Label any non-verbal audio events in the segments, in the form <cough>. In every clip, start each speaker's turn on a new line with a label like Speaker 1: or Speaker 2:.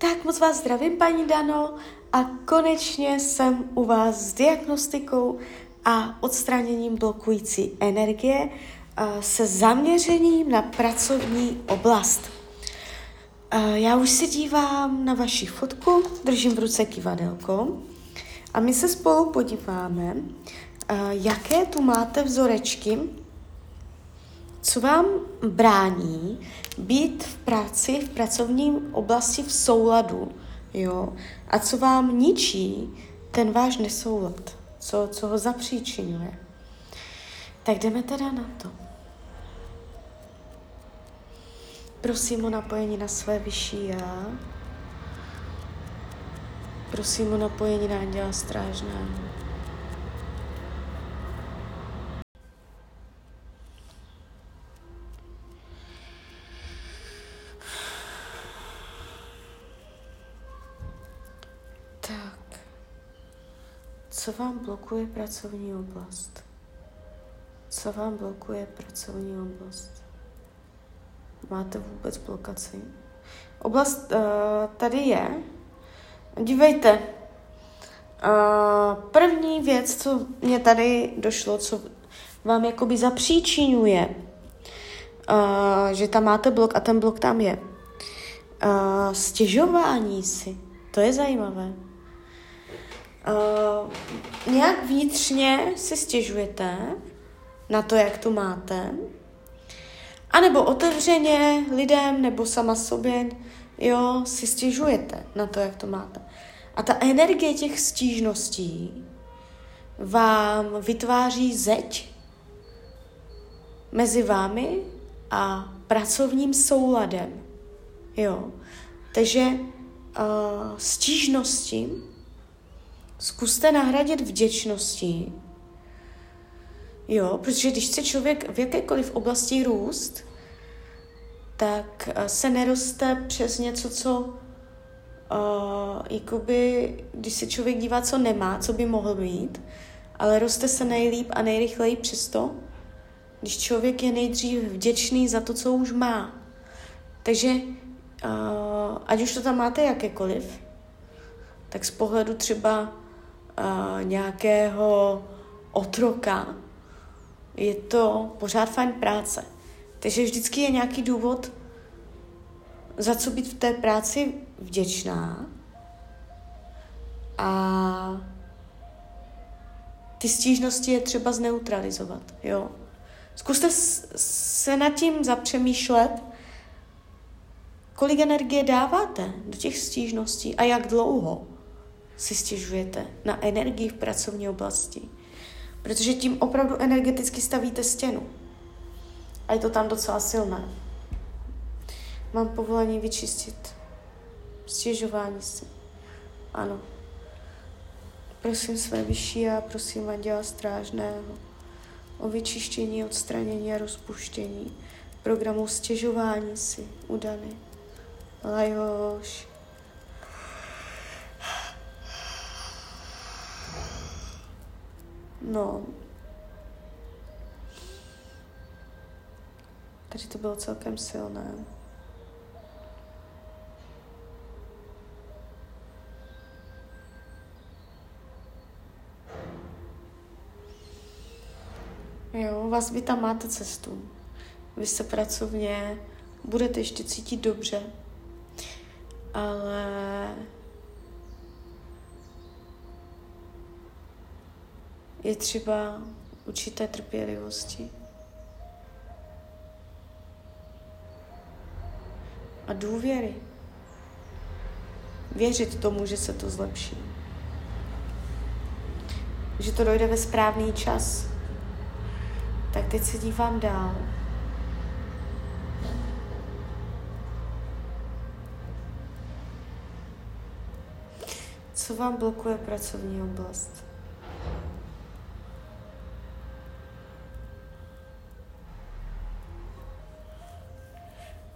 Speaker 1: Tak moc vás zdravím, paní Dano, a konečně jsem u vás s diagnostikou a odstraněním blokující energie se zaměřením na pracovní oblast. Já už se dívám na vaši fotku, držím v ruce kivadelko a my se spolu podíváme, jaké tu máte vzorečky, co vám brání být v práci, v pracovním oblasti v souladu, jo, a co vám ničí ten váš nesoulad, co, co ho zapříčinuje. Tak jdeme teda na to. Prosím o napojení na své vyšší já. Prosím o napojení na Anděla Strážného. Co vám blokuje pracovní oblast? Co vám blokuje pracovní oblast? Máte vůbec blokaci? Oblast uh, tady je. Dívejte. Uh, první věc, co mě tady došlo, co vám jakoby zapříčinuje, uh, že tam máte blok a ten blok tam je. Uh, stěžování si. To je zajímavé. Uh, nějak vnitřně si stěžujete na to, jak to máte, a nebo otevřeně lidem nebo sama sobě, jo, si stěžujete na to, jak to máte. A ta energie těch stížností vám vytváří zeď mezi vámi a pracovním souladem. Jo. Takže uh, stížnosti zkuste nahradit vděčností, Jo, protože když chce člověk v jakékoliv oblasti růst, tak eh, se neroste přes něco, co uh, jakoby, když se člověk dívá, co nemá, co by mohl mít, ale roste se nejlíp a nejrychleji přesto, když člověk je nejdřív vděčný za to, co už má. Takže uh, ať už to tam máte jakékoliv, tak z pohledu třeba nějakého otroka, je to pořád fajn práce. Takže vždycky je nějaký důvod, za co být v té práci vděčná. A ty stížnosti je třeba zneutralizovat, jo. Zkuste se nad tím zapřemýšlet, kolik energie dáváte do těch stížností a jak dlouho si stěžujete na energii v pracovní oblasti. Protože tím opravdu energeticky stavíte stěnu. A je to tam docela silné. Mám povolení vyčistit stěžování si. Ano. Prosím své vyšší a prosím Anděla Strážného o vyčištění, odstranění a rozpuštění programu stěžování si u Dany. Lajoš. No. Tady to bylo celkem silné. Jo, vás vy tam máte cestu. Vy se pracovně budete ještě cítit dobře, ale je třeba určité trpělivosti. A důvěry. Věřit tomu, že se to zlepší. Že to dojde ve správný čas. Tak teď se dívám dál. Co vám blokuje pracovní oblast?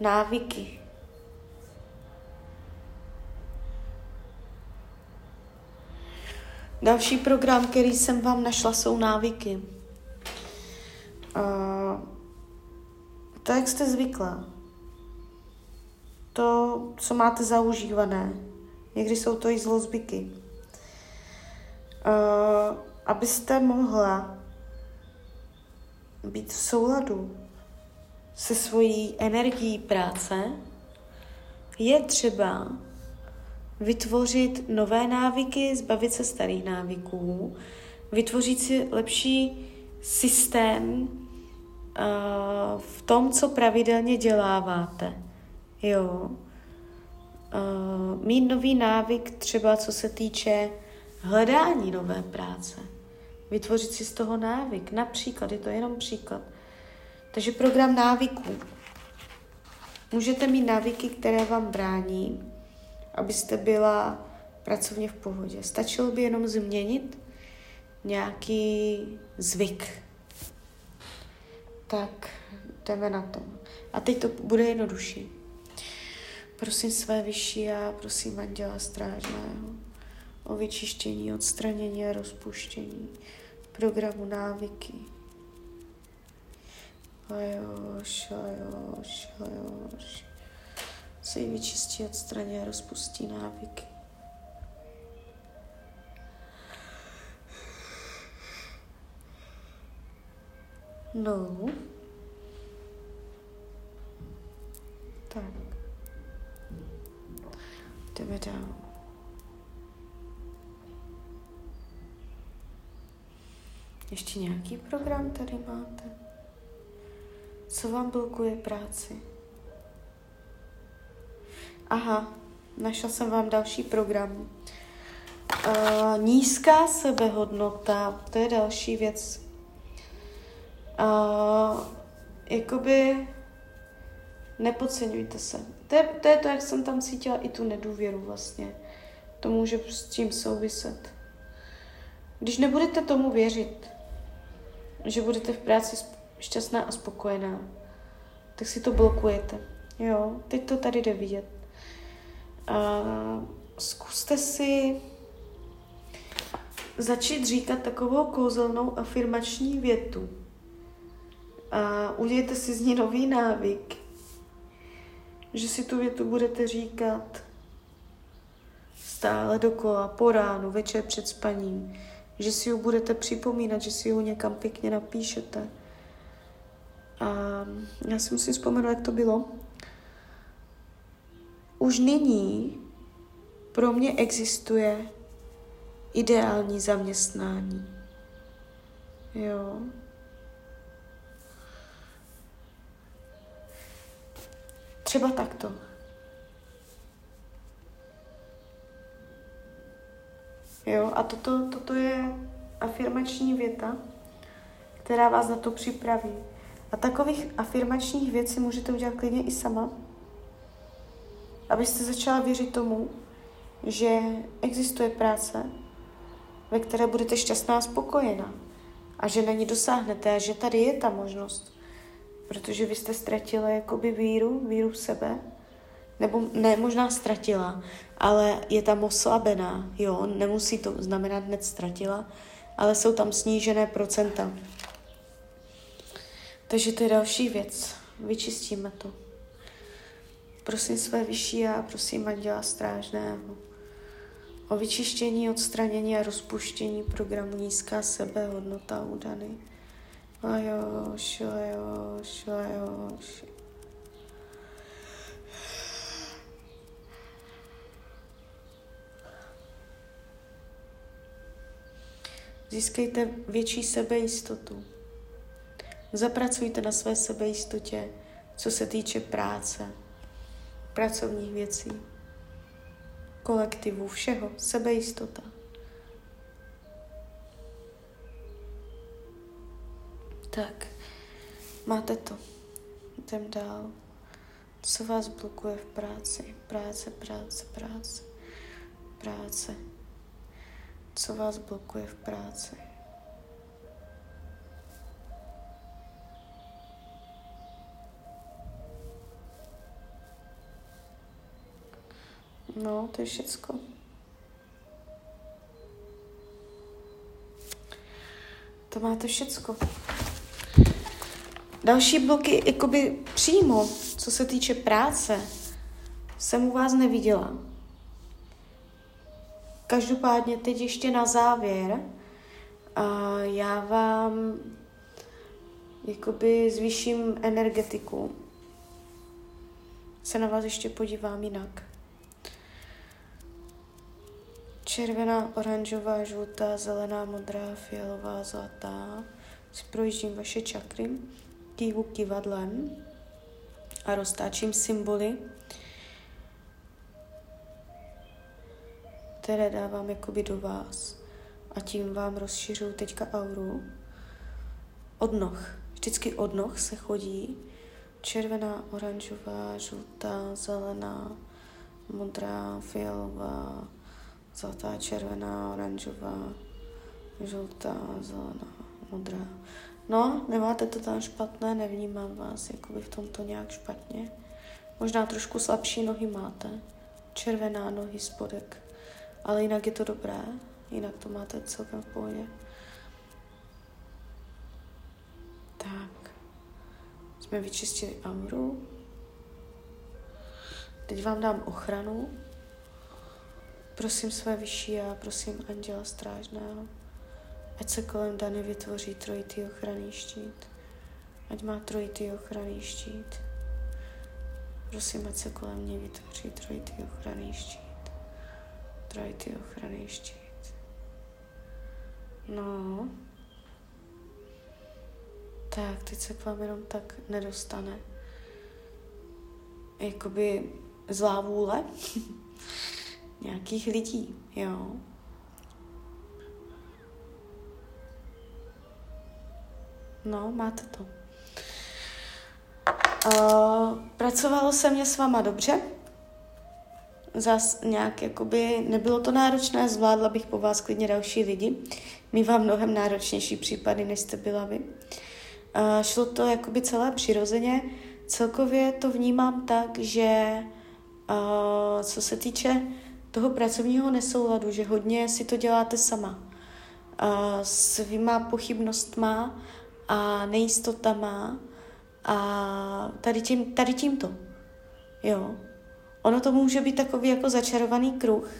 Speaker 1: Návyky. Další program, který jsem vám našla, jsou návyky. Uh, to, jak jste zvyklá. to, co máte zaužívané. Někdy jsou to i zlozbyky. Uh, abyste mohla být v souladu se svojí energií práce, je třeba vytvořit nové návyky, zbavit se starých návyků, vytvořit si lepší systém uh, v tom, co pravidelně děláváte. Jo. Uh, mít nový návyk třeba co se týče hledání nové práce. Vytvořit si z toho návyk. Například, je to jenom příklad. Takže program návyků. Můžete mít návyky, které vám brání, abyste byla pracovně v pohodě. Stačilo by jenom změnit nějaký zvyk. Tak jdeme na to. A teď to bude jednodušší. Prosím své vyšší a prosím Anděla Strážného o vyčištění, odstranění a rozpuštění programu návyky. Ajoš, ajoš, ajoš. Se vyčistí, odstraní a rozpustí návyky. No. Tak. Jdeme dál. Ještě nějaký program tady máte? Co vám blokuje práci? Aha, našla jsem vám další program. Uh, nízká sebehodnota, to je další věc. Uh, jakoby nepodceňujte se. To je, to je to, jak jsem tam cítila i tu nedůvěru vlastně. To může s tím souviset. Když nebudete tomu věřit, že budete v práci šťastná a spokojená, tak si to blokujete. Jo, teď to tady jde vidět. A zkuste si začít říkat takovou kouzelnou afirmační větu. A udějte si z ní nový návyk, že si tu větu budete říkat stále dokola, po ránu, večer před spaním, že si ji budete připomínat, že si ji někam pěkně napíšete. A já si musím vzpomenout, jak to bylo. Už nyní pro mě existuje ideální zaměstnání. Jo. Třeba takto. Jo, a toto, toto je afirmační věta, která vás na to připraví. A takových afirmačních věcí můžete udělat klidně i sama, abyste začala věřit tomu, že existuje práce, ve které budete šťastná a spokojená a že na ní dosáhnete a že tady je ta možnost. Protože vy jste ztratila jakoby víru, víru v sebe, nebo ne, možná ztratila, ale je tam oslabená, jo, nemusí to znamenat hned ztratila, ale jsou tam snížené procenta. Takže to je další věc. Vyčistíme to. Prosím své vyšší a prosím Anděla Strážného o vyčištění, odstranění a rozpuštění programu Nízká sebehodnota údany. Ajoš, ajoš, ajoš. Získejte větší sebejistotu. Zapracujte na své sebejistotě, co se týče práce, pracovních věcí, kolektivu, všeho, sebejistota. Tak, máte to. Jdem dál. Co vás blokuje v práci? Práce, práce, práce, práce. Co vás blokuje v práci? No, to je všecko. To máte všecko. Další bloky, jakoby přímo, co se týče práce, jsem u vás neviděla. Každopádně teď ještě na závěr a já vám jakoby zvýším energetiku. Se na vás ještě podívám jinak. Červená, oranžová, žlutá, zelená, modrá, fialová, zlatá. Si projíždím vaše čakry, kývu kivadlem a roztáčím symboly, které dávám jakoby do vás. A tím vám rozšiřuju teďka auru. Od noh. Vždycky od noh se chodí. Červená, oranžová, žlutá, zelená, modrá, fialová, zlatá, červená, oranžová, žlutá, zelená, modrá. No, nemáte to tam špatné, nevnímám vás jakoby v tomto nějak špatně. Možná trošku slabší nohy máte, červená nohy, spodek, ale jinak je to dobré, jinak to máte celkem v pohodě. Tak, jsme vyčistili auru. Teď vám dám ochranu. Prosím své vyšší a prosím anděla strážného, ať se kolem Dany vytvoří trojitý ochranný štít. Ať má trojitý ochranný štít. Prosím, ať se kolem mě vytvoří trojitý ochranný štít. Trojitý ochranný štít. No. Tak, teď se k vám jenom tak nedostane. Jakoby zlá vůle <laughs> nějakých lidí, jo. No, máte to. Uh, pracovalo se mě s váma dobře. Zas nějak, jakoby, nebylo to náročné, zvládla bych po vás klidně další lidi. My vám mnohem náročnější případy, než jste byla vy. Uh, šlo to jakoby celé přirozeně. Celkově to vnímám tak, že uh, co se týče toho pracovního nesouladu, že hodně si to děláte sama. Uh, svýma pochybnostma a nejistotama a tady, tím, tady tímto. Jo. Ono to může být takový jako začarovaný kruh,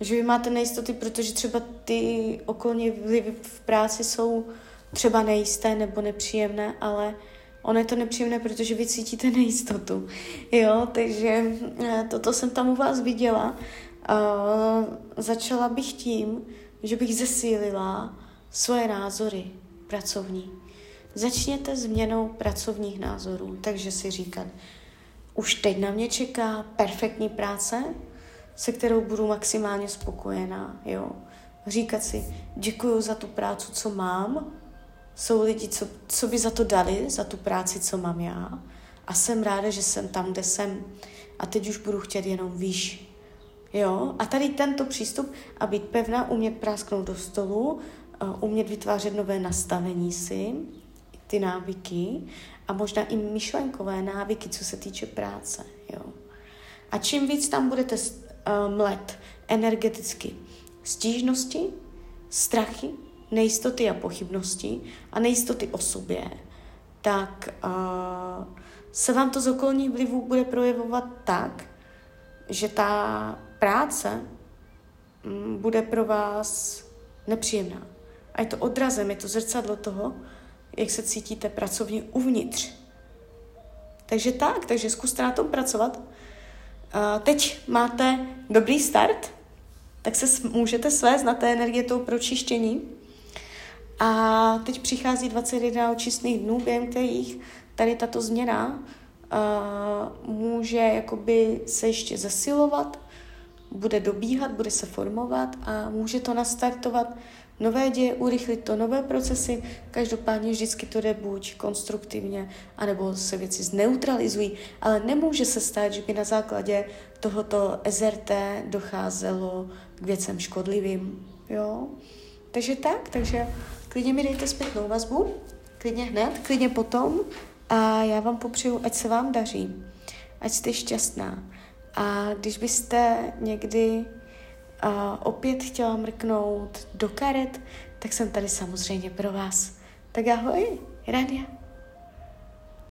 Speaker 1: že vy máte nejistoty, protože třeba ty okolní vlivy v práci jsou třeba nejisté nebo nepříjemné, ale ono je to nepříjemné, protože vy cítíte nejistotu. Jo, takže eh, toto jsem tam u vás viděla. Uh, začala bych tím, že bych zesílila svoje názory pracovní. Začněte změnou pracovních názorů, takže si říkat, už teď na mě čeká perfektní práce, se kterou budu maximálně spokojená, jo. Říkat si, děkuji za tu práci, co mám, jsou lidi, co, co by za to dali, za tu práci, co mám já. A jsem ráda, že jsem tam, kde jsem. A teď už budu chtět jenom výš. Jo? A tady tento přístup a být pevná, umět prásknout do stolu, umět vytvářet nové nastavení si, ty návyky a možná i myšlenkové návyky, co se týče práce. Jo? A čím víc tam budete mlet energeticky stížnosti, strachy, nejistoty a pochybnosti a nejistoty o sobě, tak uh, se vám to z okolních vlivů bude projevovat tak, že ta práce um, bude pro vás nepříjemná. A je to odrazem, je to zrcadlo toho, jak se cítíte pracovně uvnitř. Takže tak, takže zkuste na tom pracovat. Uh, teď máte dobrý start, tak se můžete svést na té energie toho pročištění. A teď přichází 21 očistných dnů, během kterých tady tato změna uh, může jakoby se ještě zesilovat, bude dobíhat, bude se formovat a může to nastartovat nové děje, urychlit to, nové procesy. Každopádně vždycky to jde buď konstruktivně, anebo se věci zneutralizují, ale nemůže se stát, že by na základě tohoto SRT docházelo k věcem škodlivým. Jo? Takže tak, takže klidně mi dejte zpětnou vazbu, klidně hned, klidně potom a já vám popřeju, ať se vám daří, ať jste šťastná. A když byste někdy a opět chtěla mrknout do karet, tak jsem tady samozřejmě pro vás. Tak ahoj, Rania.